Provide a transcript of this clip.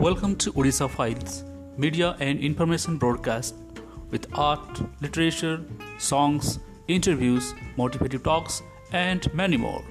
Welcome to Odisha Files, media and information broadcast with art, literature, songs, interviews, motivational talks, and many more.